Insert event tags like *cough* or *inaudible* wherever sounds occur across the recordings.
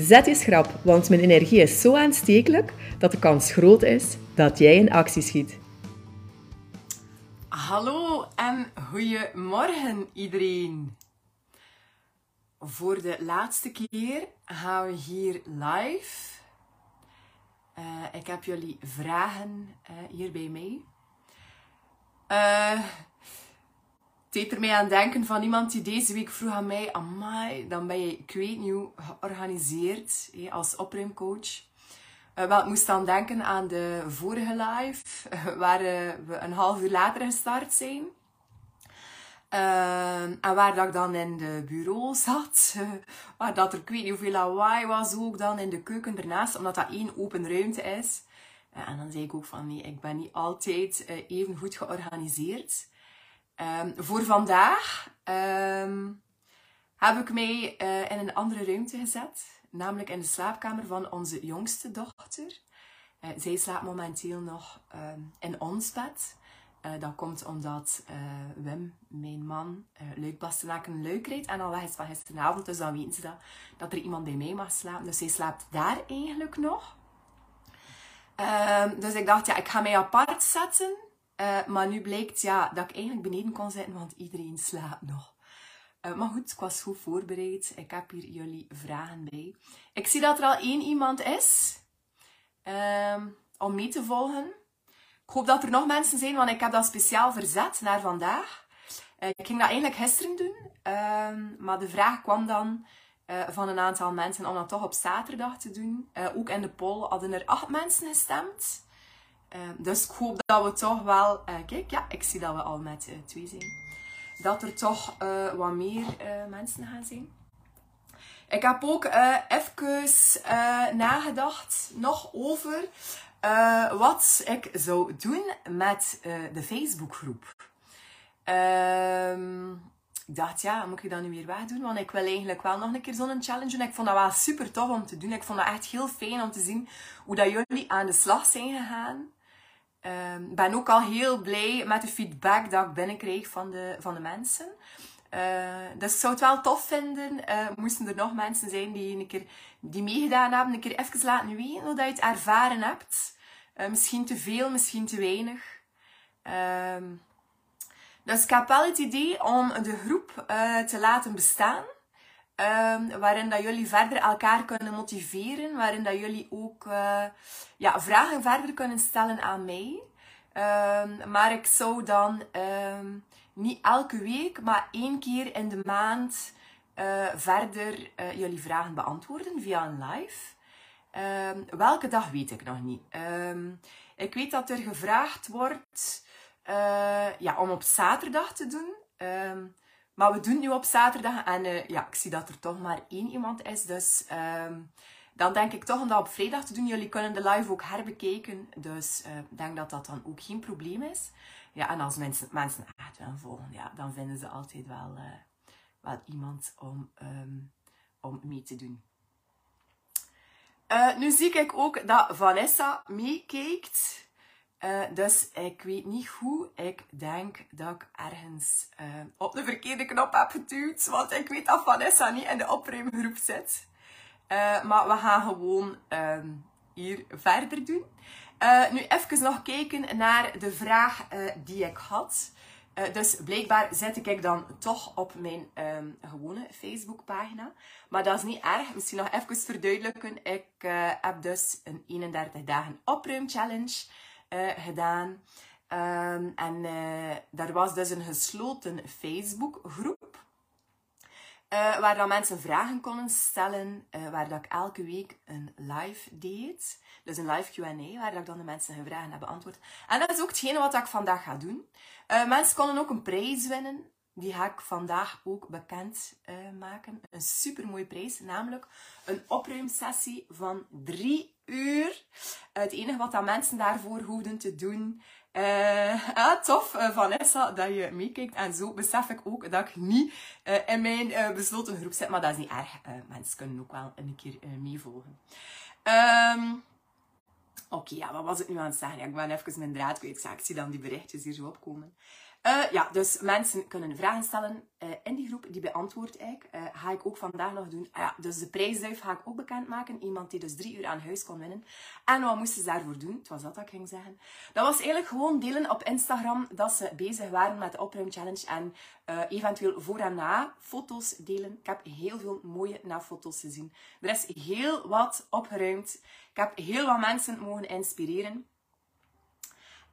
Zet je schrap, want mijn energie is zo aanstekelijk dat de kans groot is dat jij in actie schiet. Hallo en goedemorgen iedereen. Voor de laatste keer gaan we hier live. Uh, ik heb jullie vragen uh, hier bij mij. Deed er mij aan denken van iemand die deze week vroeg aan mij: Amai, dan ben je, ik weet niet hoe, georganiseerd als opruimcoach. Uh, wel, ik moest dan denken aan de vorige live, waar uh, we een half uur later gestart zijn. En waar dat ik dan in de bureau *laughs* zat, waar dat er ik weet niet hoeveel lawaai was ook dan in de keuken ernaast, omdat dat één open ruimte is. en dan zei ik ook van nee, ik ben niet altijd even goed georganiseerd. Um, voor vandaag um, heb ik mij uh, in een andere ruimte gezet, namelijk in de slaapkamer van onze jongste dochter. Uh, zij slaapt momenteel nog um, in ons bed. Uh, dat komt omdat Wim, mijn man, leuk Bastenaken leuk rijdt en al weg is van gisteravond. Dus dan weten ze dat, dat er iemand bij mij mag slapen. Dus zij slaapt daar eigenlijk nog. dus ik dacht, ja, ik ga mij apart zetten. Uh, maar nu blijkt ja, dat ik eigenlijk beneden kon zitten, want iedereen slaapt nog. Uh, maar goed, ik was goed voorbereid. Ik heb hier jullie vragen bij. Ik zie dat er al één iemand is uh, om mee te volgen. Ik hoop dat er nog mensen zijn, want ik heb dat speciaal verzet naar vandaag. Uh, ik ging dat eigenlijk gisteren doen, ehm, maar de vraag kwam dan van een aantal mensen om dat toch op zaterdag te doen. ook in de poll hadden er acht mensen gestemd. Uh, dus ik hoop dat we toch wel... Uh, kijk, ja, ik zie dat we al met uh, twee zijn. Dat er toch wat meer mensen gaan zijn. Ik heb ook even nagedacht nog over wat ik zou doen met de Facebookgroep. Ehm, ik dacht, ja, moet ik dat nu weer wegdoen? Want ik wil eigenlijk wel nog een keer zo'n challenge doen. Ik vond dat wel super tof om te doen. Ik vond dat echt heel fijn om te zien hoe dat jullie aan de slag zijn gegaan. Um, ben ook al heel blij met de feedback dat ik binnenkreeg van de, van de mensen. Uh, dus ik zou het wel tof vinden, uh, moesten er nog mensen zijn die een keer die meegedaan hebben, een keer even laten weten hoe dat je het ervaren hebt. Uh, misschien te veel, misschien te weinig. Um, dus ik heb wel het idee om de groep te laten bestaan. Um, waarin dat jullie verder elkaar kunnen motiveren, waarin dat jullie ook uh, ja, vragen verder kunnen stellen aan mij. Um, maar ik zou dan um, niet elke week, maar één keer in de maand uh, verder uh, jullie vragen beantwoorden via een live. welke dag weet ik nog niet. ik weet dat er gevraagd wordt ja, om op zaterdag te doen. Maar we doen het nu op zaterdag en uh, ja, ik zie dat er toch maar één iemand is. Dus um, dan denk ik toch om dat op vrijdag te doen. Jullie kunnen de live ook herbekijken. Dus uh, ik denk dat dat dan ook geen probleem is. Ja, en als mensen, mensen echt willen volgen, ja, dan vinden ze altijd wel, uh, wel iemand om, um, om mee te doen. nu zie ik ook dat Vanessa meekijkt. Uh, dus ik weet niet hoe. Ik denk dat ik ergens uh, op de verkeerde knop heb geduwd. Want ik weet dat Vanessa niet in de opruimgroep zit. Uh, maar we gaan gewoon ehm, hier verder doen. nu even nog kijken naar de vraag die ik had. dus blijkbaar zet ik dan toch op mijn um, gewone Facebookpagina. Maar dat is niet erg. Misschien nog even verduidelijken. Ik heb dus een 31 dagen opruim challenge gedaan. Um, en uh, daar was dus een gesloten Facebookgroep. Uh, waar dan mensen vragen konden stellen, waar dat ik elke week een live deed. Dus een live Q&A, waar dat ik dan de mensen hun vragen heb beantwoord. En dat is ook hetgene wat ik vandaag ga doen. mensen konden ook een prijs winnen. Die ga ik vandaag ook bekend maken. Een super mooie prijs, namelijk een opruimsessie van drie uur. Het enige wat dat mensen daarvoor hoefden te doen. Uh, *laughs* ah, tof, Vanessa, dat je meekijkt. En zo besef ik ook dat ik niet in mijn besloten groep zit. Maar dat is niet erg. mensen kunnen ook wel een keer meevolgen. Um, Oké, ja, wat was ik nu aan het zeggen? Ja, ik ben even mijn draad kwijt. Ik zie dan die berichtjes hier zo opkomen. Uh, ja, dus mensen kunnen vragen stellen uh, in die groep. Die beantwoord ik. Uh, ga ik ook vandaag nog doen. Ah ja, dus de prijsduif ga ik ook bekendmaken. Iemand die dus drie uur aan huis kon winnen. En wat moesten ze daarvoor doen? Het was dat ik ging zeggen. Dat was eigenlijk gewoon delen op Instagram dat ze bezig waren met de opruim challenge. En eventueel voor en na foto's delen. Ik heb heel veel mooie na-foto's gezien. Er is heel wat opgeruimd. Ik heb heel wat mensen mogen inspireren.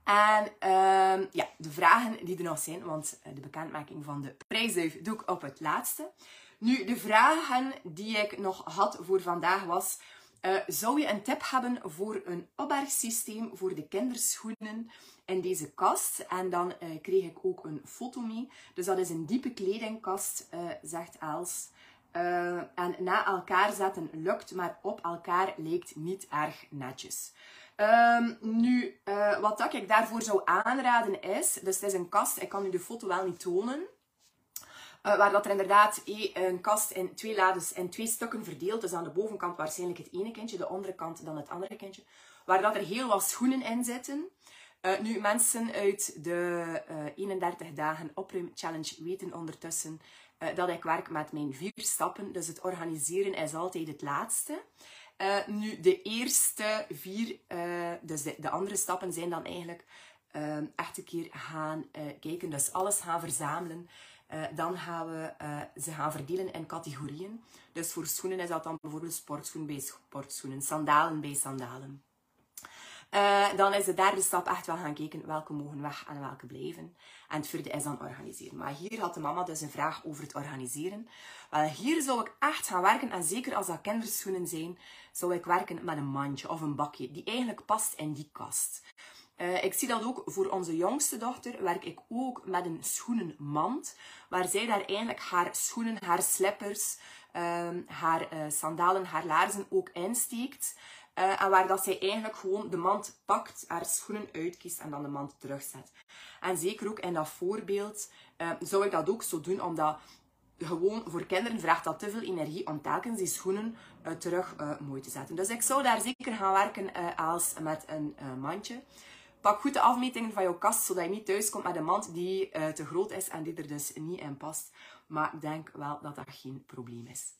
En uh, ja, de vragen die er nog zijn, want eh, de bekendmaking van de prijsduif doe ik op het laatste. Nu, de vragen die ik nog had voor vandaag was... Uh, zou je een tip hebben voor een opbergsysteem voor de kinderschoenen in deze kast? En dan uh, kreeg ik ook een foto mee. Dus dat is een diepe kledingkast, uh, zegt Els. en na elkaar zetten lukt, maar op elkaar lijkt niet erg netjes. Um, nu, uh, wat dat ik daarvoor zou aanraden is, dus het is een kast, ik kan u de foto wel niet tonen, uh, waar dat er inderdaad een kast in twee lades in twee stukken verdeeld is. aan de bovenkant waarschijnlijk het ene kindje, de andere kant dan het andere kindje. Waar dat er heel wat schoenen in zitten. Uh, nu, mensen uit de 31 dagen opruim challenge weten ondertussen dat ik werk met mijn vier stappen. Dus het organiseren is altijd het laatste. Uh, nu, de eerste vier, uh, dus de, de, andere stappen zijn dan eigenlijk uh, echt een keer gaan kijken. Dus alles gaan verzamelen. dan gaan we ze gaan verdelen in categorieën. Dus voor schoenen is dat dan bijvoorbeeld sportschoen bij sportschoenen, sandalen bij sandalen. Uh, dan is de derde stap echt wel gaan kijken welke mogen weg en welke blijven. En het vierde is dan organiseren. Maar hier had de mama dus een vraag over het organiseren. Wel, hier zou ik echt gaan werken. En zeker als dat kinderschoenen zijn, zou ik werken met een mandje of een bakje. Die eigenlijk past in die kast. Uh, ik zie dat ook voor onze jongste dochter. Werk ik ook met een schoenenmand. Waar zij daar eigenlijk haar schoenen, haar slippers, uh, haar uh, sandalen, haar laarzen ook insteekt. Uh, en waar dat zij eigenlijk gewoon de mand pakt, haar schoenen uitkiest en dan de mand terugzet. En zeker ook in dat voorbeeld uh, zou ik dat ook zo doen, omdat gewoon voor kinderen vraagt dat te veel energie om telkens die schoenen uh, terug mooi te zetten. Dus ik zou daar zeker gaan werken als met een mandje. Pak goed de afmetingen van jouw kast, zodat je niet thuis komt met een mand die te groot is en die er dus niet in past. Maar ik denk wel dat dat geen probleem is.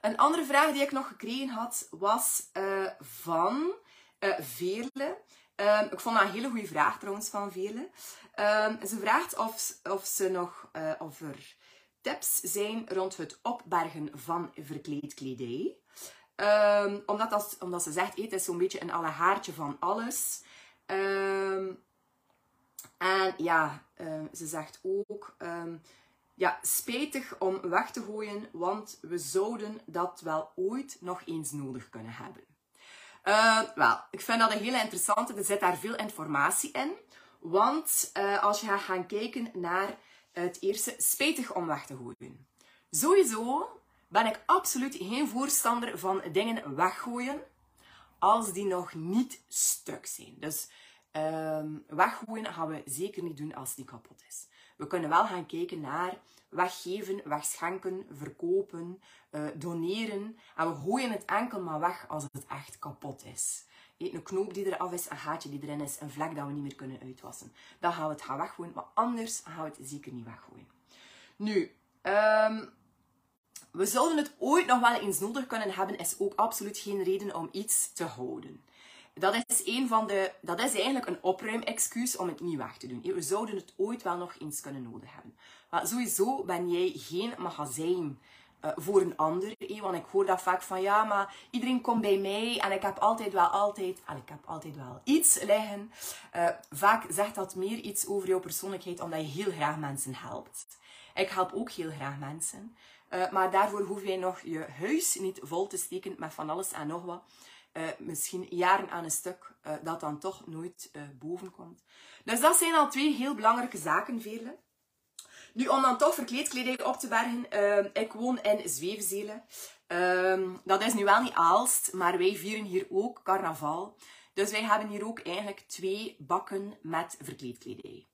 Een andere vraag die ik nog gekregen had, was uh, van uh, Veerle. Um, ik vond dat een hele goede vraag trouwens van Veerle. Um, ze vraagt of, of, ze nog, uh, of er tips zijn rond het opbergen van verkleedkledij. Um, omdat, dat, omdat ze zegt, het is zo'n beetje een alle haartje van alles. en ja, ze zegt ook ja, spijtig om weg te gooien, want we zouden dat wel ooit nog eens nodig kunnen hebben. Uh, wel, ik vind dat een hele interessante. Er zit daar veel informatie in. Want uh, als je gaat gaan kijken naar het eerste, spijtig om weg te gooien. Sowieso ben ik absoluut geen voorstander van dingen weggooien als die nog niet stuk zijn. Dus uh, weggooien gaan we zeker niet doen als die kapot is. We kunnen wel gaan kijken naar weggeven, wegschenken, verkopen, uh, doneren. En we gooien het enkel maar weg als het echt kapot is. Een knoop die eraf is, een gaatje die erin is, een vlek dat we niet meer kunnen uitwassen. Dan gaan we het gaan weggooien, maar anders gaan we het zeker niet weggooien. Nu, um, we zouden het ooit nog wel eens nodig kunnen hebben, is ook absoluut geen reden om iets te houden. Dat is, een van de, dat is eigenlijk een opruimexcuus om het niet weg te doen. We zouden het ooit wel nog eens kunnen nodig hebben. Maar sowieso ben jij geen magazijn uh, voor een ander. Eh? Want ik hoor dat vaak van ja, maar iedereen komt bij mij en ik heb altijd wel altijd, en ik heb altijd wel iets liggen. Uh, vaak zegt dat meer iets over jouw persoonlijkheid omdat je heel graag mensen helpt. Ik help ook heel graag mensen. Uh, maar daarvoor hoef jij nog je huis niet vol te steken met van alles en nog wat. Uh, misschien jaren aan een stuk, uh, dat dan toch nooit uh, boven komt. Dus dat zijn al twee heel belangrijke zaken, Veerle. Nu, om dan toch verkleedkleding op te bergen, ik woon in Zwevenzelen. Ehm, dat is nu wel niet Aalst, maar wij vieren hier ook carnaval. Dus wij hebben hier ook eigenlijk twee bakken met verkleedkleding.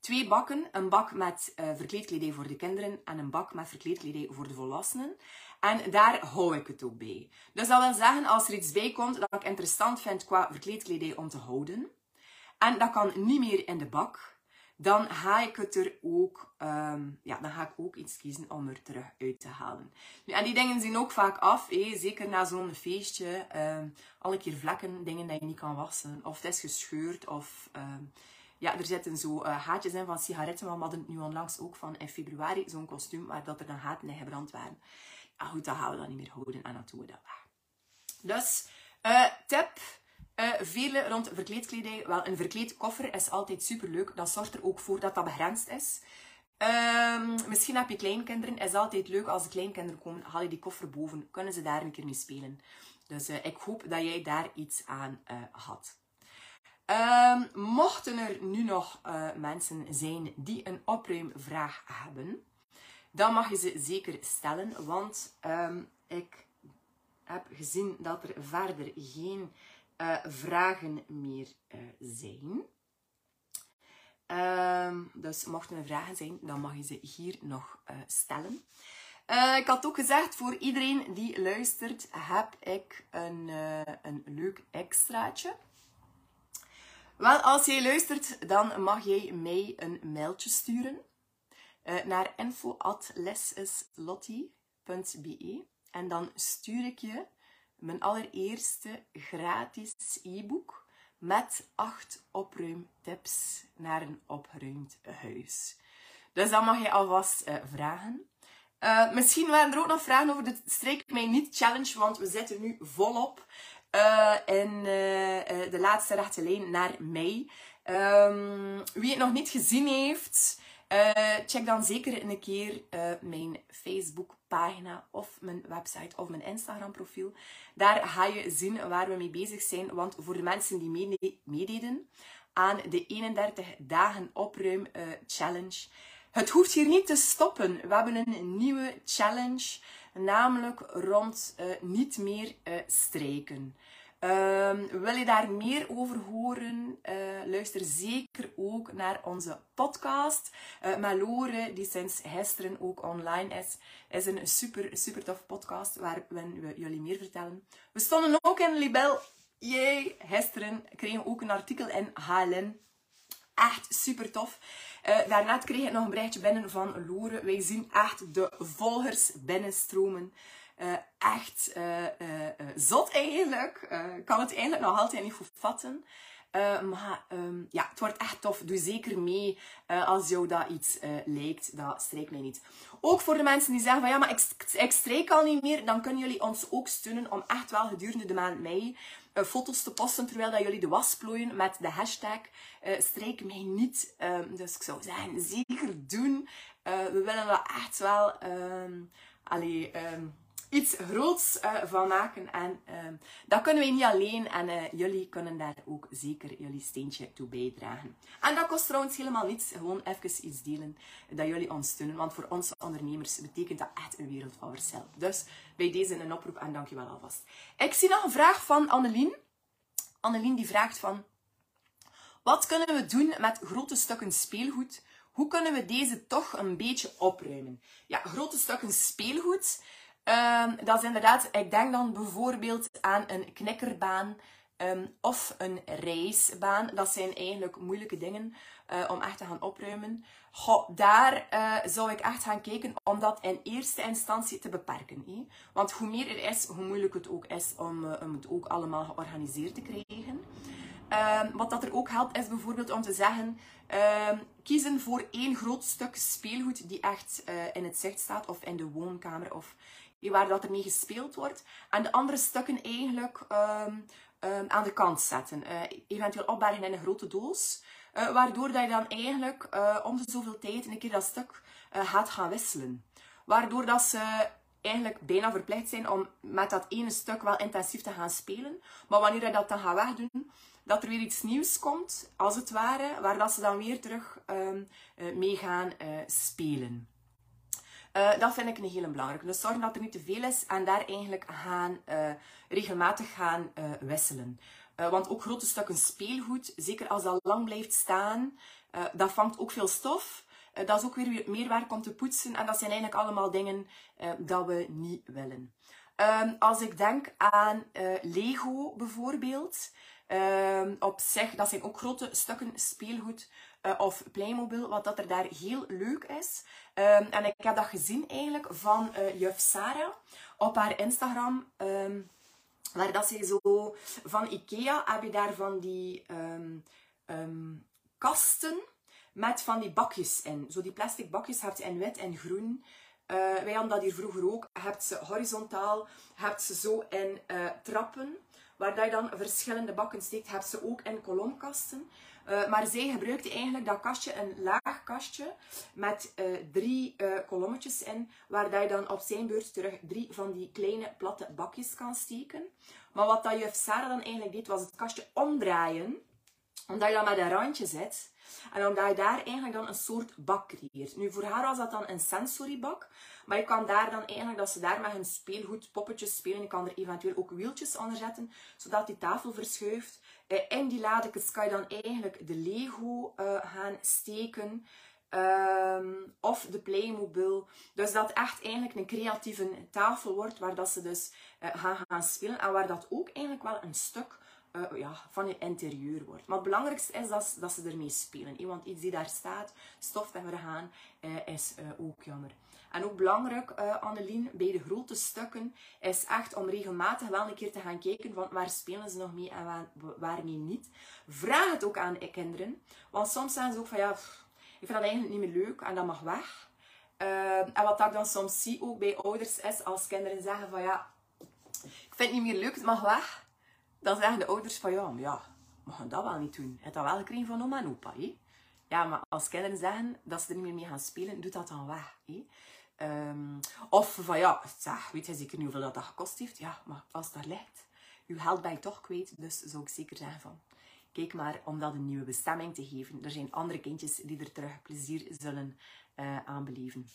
Twee bakken, een bak met verkleedkleding voor de kinderen en een bak met verkleedkleding voor de volwassenen. En daar hou ik het ook bij. Dus dat wil zeggen, als er iets bij komt dat ik interessant vind qua verkleedkleding om te houden, en dat kan niet meer in de bak, dan ga ik het er ook, um, ja, dan ga ik ook iets kiezen om er terug uit te halen. Nu, en die dingen zien ook vaak af, zeker na zo'n feestje. Um, alle keer vlekken, dingen die je niet kan wassen. Of het is gescheurd, of um, ja, er zitten zo uh, haatjes in van sigaretten. Maar we hadden het nu onlangs ook van in februari, zo'n kostuum, waar dat er dan haten in gebrand waren. Goed, dat gaan we dan niet meer houden en dan doen dat. Dus, uh, tip uh, vele rond verkleedkleding. Wel, een verkleedkoffer is altijd super leuk. Dat zorgt er ook voor dat dat begrensd is. Um, misschien heb je kleinkinderen. is altijd leuk als de kleinkinderen komen. Haal je die koffer boven. Kunnen ze daar een keer mee spelen. Dus uh, ik hoop dat jij daar iets aan had. Um, mochten er nu nog mensen zijn die een opruimvraag hebben, dan mag je ze zeker stellen. Want um, ik heb gezien dat er verder geen uh, vragen meer uh, zijn. Um, dus mochten er vragen zijn, dan mag je ze hier nog uh, stellen. ik had ook gezegd, voor iedereen die luistert, heb ik een, een leuk extraatje. Wel, als jij luistert, dan mag jij mij een mailtje sturen naar info.lesislotti.be en dan stuur ik je mijn allereerste gratis e-book met acht opruimtips naar een opgeruimd huis. Dus dat mag je alvast uh, vragen. Uh, misschien waren er ook nog vragen over de Strijk Mij Niet Challenge, want we zitten nu volop uh, in de laatste rechte lijn naar mei. Um, wie het nog niet gezien heeft, check dan zeker een keer mijn Facebook pagina of mijn website of mijn Instagram profiel. Daar ga je zien waar we mee bezig zijn. Want voor de mensen die meededen aan de 31 dagen opruim uh, challenge. Het hoeft hier niet te stoppen. We hebben een nieuwe challenge, namelijk rond uh, niet meer uh, strijken. Um, wil je daar meer over horen? Uh, luister zeker ook naar onze podcast. Uh, Malore, die sinds gisteren ook online is, is een super, super tof podcast waar we jullie meer vertellen. We stonden ook in Libel. Jee, gisteren kregen we ook een artikel in HLN. Echt super tof. Uh, daarnet kreeg ik nog een berichtje binnen van Lore. Wij zien echt de volgers binnenstromen. Uh, echt uh, zot eigenlijk. Ik kan het eigenlijk nog altijd niet goed vatten. maar um, ja, het wordt echt tof. Doe zeker mee als jou dat iets lijkt. Dat strijkt mij niet. Ook voor de mensen die zeggen van ja, maar ik, ik strijk al niet meer. Dan kunnen jullie ons ook steunen om echt wel gedurende de maand mei foto's te posten terwijl dat jullie de was plooien met de hashtag strijk mij niet. Um, dus ik zou zeggen, zeker doen. we willen dat echt wel... Um, allee, iets groots uh, van maken. En uh, dat kunnen we niet alleen. En uh, jullie kunnen daar ook zeker jullie steentje toe bijdragen. En dat kost trouwens helemaal niets. Gewoon even iets delen dat jullie ons steunen. Want voor onze ondernemers betekent dat echt een wereld van verschil. Dus bij deze een oproep en dankjewel alvast. Ik zie nog een vraag van Annelien. Annelien die vraagt van... Wat kunnen we doen met grote stukken speelgoed? Hoe kunnen we deze toch een beetje opruimen? Ja, grote stukken speelgoed Um, dat is inderdaad, ik denk dan bijvoorbeeld aan een knikkerbaan um, of een reisbaan. Dat zijn eigenlijk moeilijke dingen uh, om echt te gaan opruimen. Daar uh, zou ik echt gaan kijken om dat in eerste instantie te beperken. Want hoe meer er is, hoe moeilijker het ook is om, om het ook allemaal georganiseerd te krijgen. Um, wat dat er ook helpt, is bijvoorbeeld om te zeggen: kiezen voor één groot stuk speelgoed die echt in het zicht staat, of in de woonkamer, of waar dat er mee gespeeld wordt. En de andere stukken eigenlijk um, um, aan de kant zetten. Uh, eventueel opbergen in een grote doos. Uh, waardoor dat je dan eigenlijk uh, om de zoveel tijd een keer dat stuk gaat gaan wisselen. Waardoor dat ze eigenlijk bijna verplicht zijn om met dat ene stuk wel intensief te gaan spelen. Maar wanneer je dat dan gaat wegdoen, dat er weer iets nieuws komt, als het ware, waar dat ze dan weer terug um, mee gaan spelen. Dat vind ik een hele belangrijke. Dus zorgen dat er niet te veel is en daar eigenlijk gaan, regelmatig gaan wisselen. want ook grote stukken speelgoed, zeker als dat lang blijft staan, dat vangt ook veel stof. Dat is ook weer meer werk om te poetsen. En dat zijn eigenlijk allemaal dingen dat we niet willen. Um, als ik denk aan Lego bijvoorbeeld. Um, op zich, dat zijn ook grote stukken speelgoed. Of Playmobil, wat dat er daar heel leuk is. Um, en ik heb dat gezien eigenlijk van juf Sarah op haar Instagram. waar dat ze zo van Ikea heb je daar van die kasten met van die bakjes in. Zo die plastic bakjes hebt in wit en groen. Uh, wij hadden dat hier vroeger ook. Hebt ze horizontaal, hebt ze zo in trappen, waar je dan verschillende bakken steekt. Je hebt ze ook in kolomkasten. Uh, maar zij gebruikte eigenlijk dat kastje, een laag kastje, met drie kolommetjes in, waar je dan op zijn beurt terug drie van die kleine platte bakjes kan steken. Maar wat dat juf Sarah dan eigenlijk deed, was het kastje omdraaien, omdat je dan met een randje zit. En omdat je daar eigenlijk dan een soort bak creëert. Nu, voor haar was dat dan een sensorybak. Maar je kan daar dan eigenlijk, dat ze daar met hun speelgoed poppetjes spelen. Je kan er eventueel ook wieltjes onder zetten, zodat die tafel verschuift. Eh, in die ladekens kan je dan eigenlijk de Lego uh, gaan steken. Um, of de Playmobil. Dus dat echt eigenlijk een creatieve tafel wordt, waar dat ze dus uh, gaan gaan spelen. En waar dat ook eigenlijk wel een stuk uh, ja, van je interieur wordt. Maar het belangrijkste is dat, dat ze ermee spelen. Want iets die daar staat, stof en gaan, uh, is uh, ook jammer. En ook belangrijk, Annelien, bij de grote stukken, is echt om regelmatig wel een keer te gaan kijken van waar spelen ze nog mee en waar, waarmee niet. Vraag het ook aan de kinderen. Want soms zijn ze ook van ja, ik vind dat eigenlijk niet meer leuk en dat mag weg. en wat ik dan soms zie ook bij ouders is als kinderen zeggen van ja, ik vind het niet meer leuk, het mag weg dan zeggen de ouders van ja, maar ja, we dat wel niet doen. Je hebt dat wel gekregen van oma en opa. Hé? Ja, maar als kinderen zeggen dat ze er niet meer mee gaan spelen, doe dat dan weg. Hé? Um, of van ja, weet je zeker niet hoeveel dat, dat gekost heeft? Ja, maar als het daar ligt, je geld ben je toch kwijt. Dus zou ik zeker zeggen van, kijk maar om dat een nieuwe bestemming te geven. Er zijn andere kindjes die er terug plezier zullen uh, aan beleven.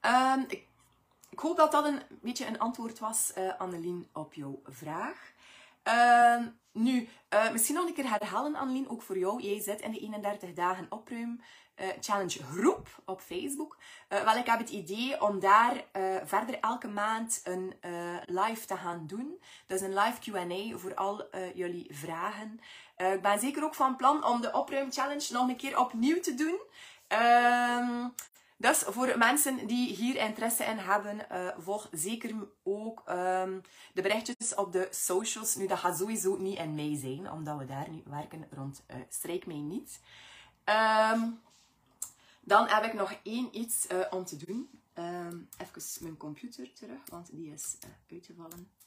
Um, ik, ik, hoop dat dat een beetje een antwoord was, uh, Annelien, op jouw vraag. Uh, nu, uh, misschien nog een keer herhalen, Annelien, ook voor jou. Jij zit in de 31 dagen opruim uh, challenge groep op Facebook. Uh, wel, ik heb het idee om daar verder elke maand een live te gaan doen. Dus een live Q&A voor al jullie vragen. ik ben zeker ook van plan om de opruim challenge nog een keer opnieuw te doen. Ehm, dus voor mensen die hier interesse in hebben, uh, volg zeker ook um, de berichtjes op de socials. Nu, dat gaat sowieso niet in mei zijn, omdat we daar nu werken rond uh, Strijk mij niet. Um, dan heb ik nog één iets uh, om te doen. Um, even mijn computer terug, want die is uitgevallen.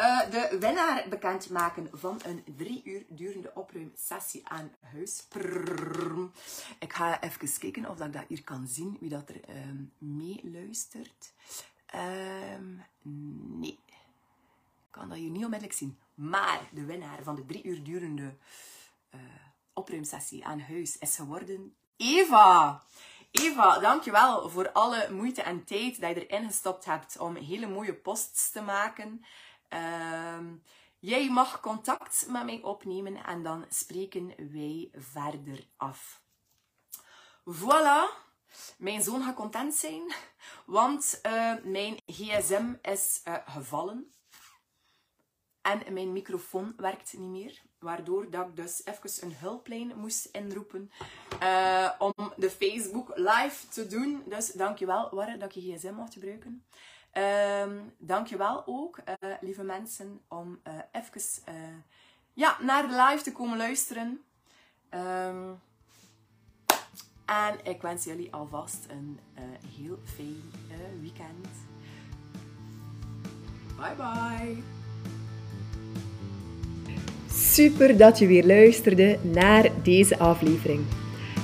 Uh, de winnaar bekendmaken van een drie uur durende opruimsessie aan huis. Ik ga even kijken of ik dat hier kan zien, wie dat er meeluistert. Nee, ik kan dat hier niet onmiddellijk zien. Maar de winnaar van de drie uur durende opruimsessie aan huis is geworden Eva. Eva, dankjewel voor alle moeite en tijd dat je erin gestopt hebt om hele mooie posts te maken. Um, jij mag contact met mij opnemen en dan spreken wij verder af. Voilà. Mijn zoon gaat content zijn, want uh, mijn gsm is uh, gevallen. En mijn microfoon werkt niet meer. Waardoor dat ik dus even een hulplijn moest inroepen uh, om de Facebook live te doen. Dus dankjewel, Warre, dat je gsm mocht gebruiken. Um, dankjewel ook, uh, lieve mensen, om uh, even uh, ja, naar de live te komen luisteren. Um, en ik wens jullie alvast een heel fijn weekend. Bye bye. Super dat je weer luisterde naar deze aflevering.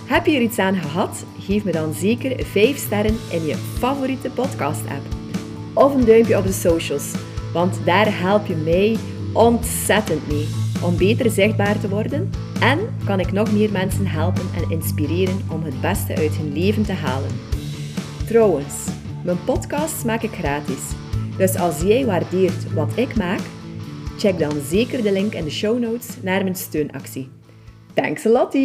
Heb je er iets aan gehad? Geef me dan zeker 5 sterren in je favoriete podcast-app of een duimpje op de socials, want daar help je mij ontzettend mee. om beter zichtbaar te worden en kan ik nog meer mensen helpen en inspireren om het beste uit hun leven te halen. Trouwens, mijn podcasts maak ik gratis. Dus als jij waardeert wat ik maak, check dan zeker de link in de show notes naar mijn steunactie. Thanks a lot!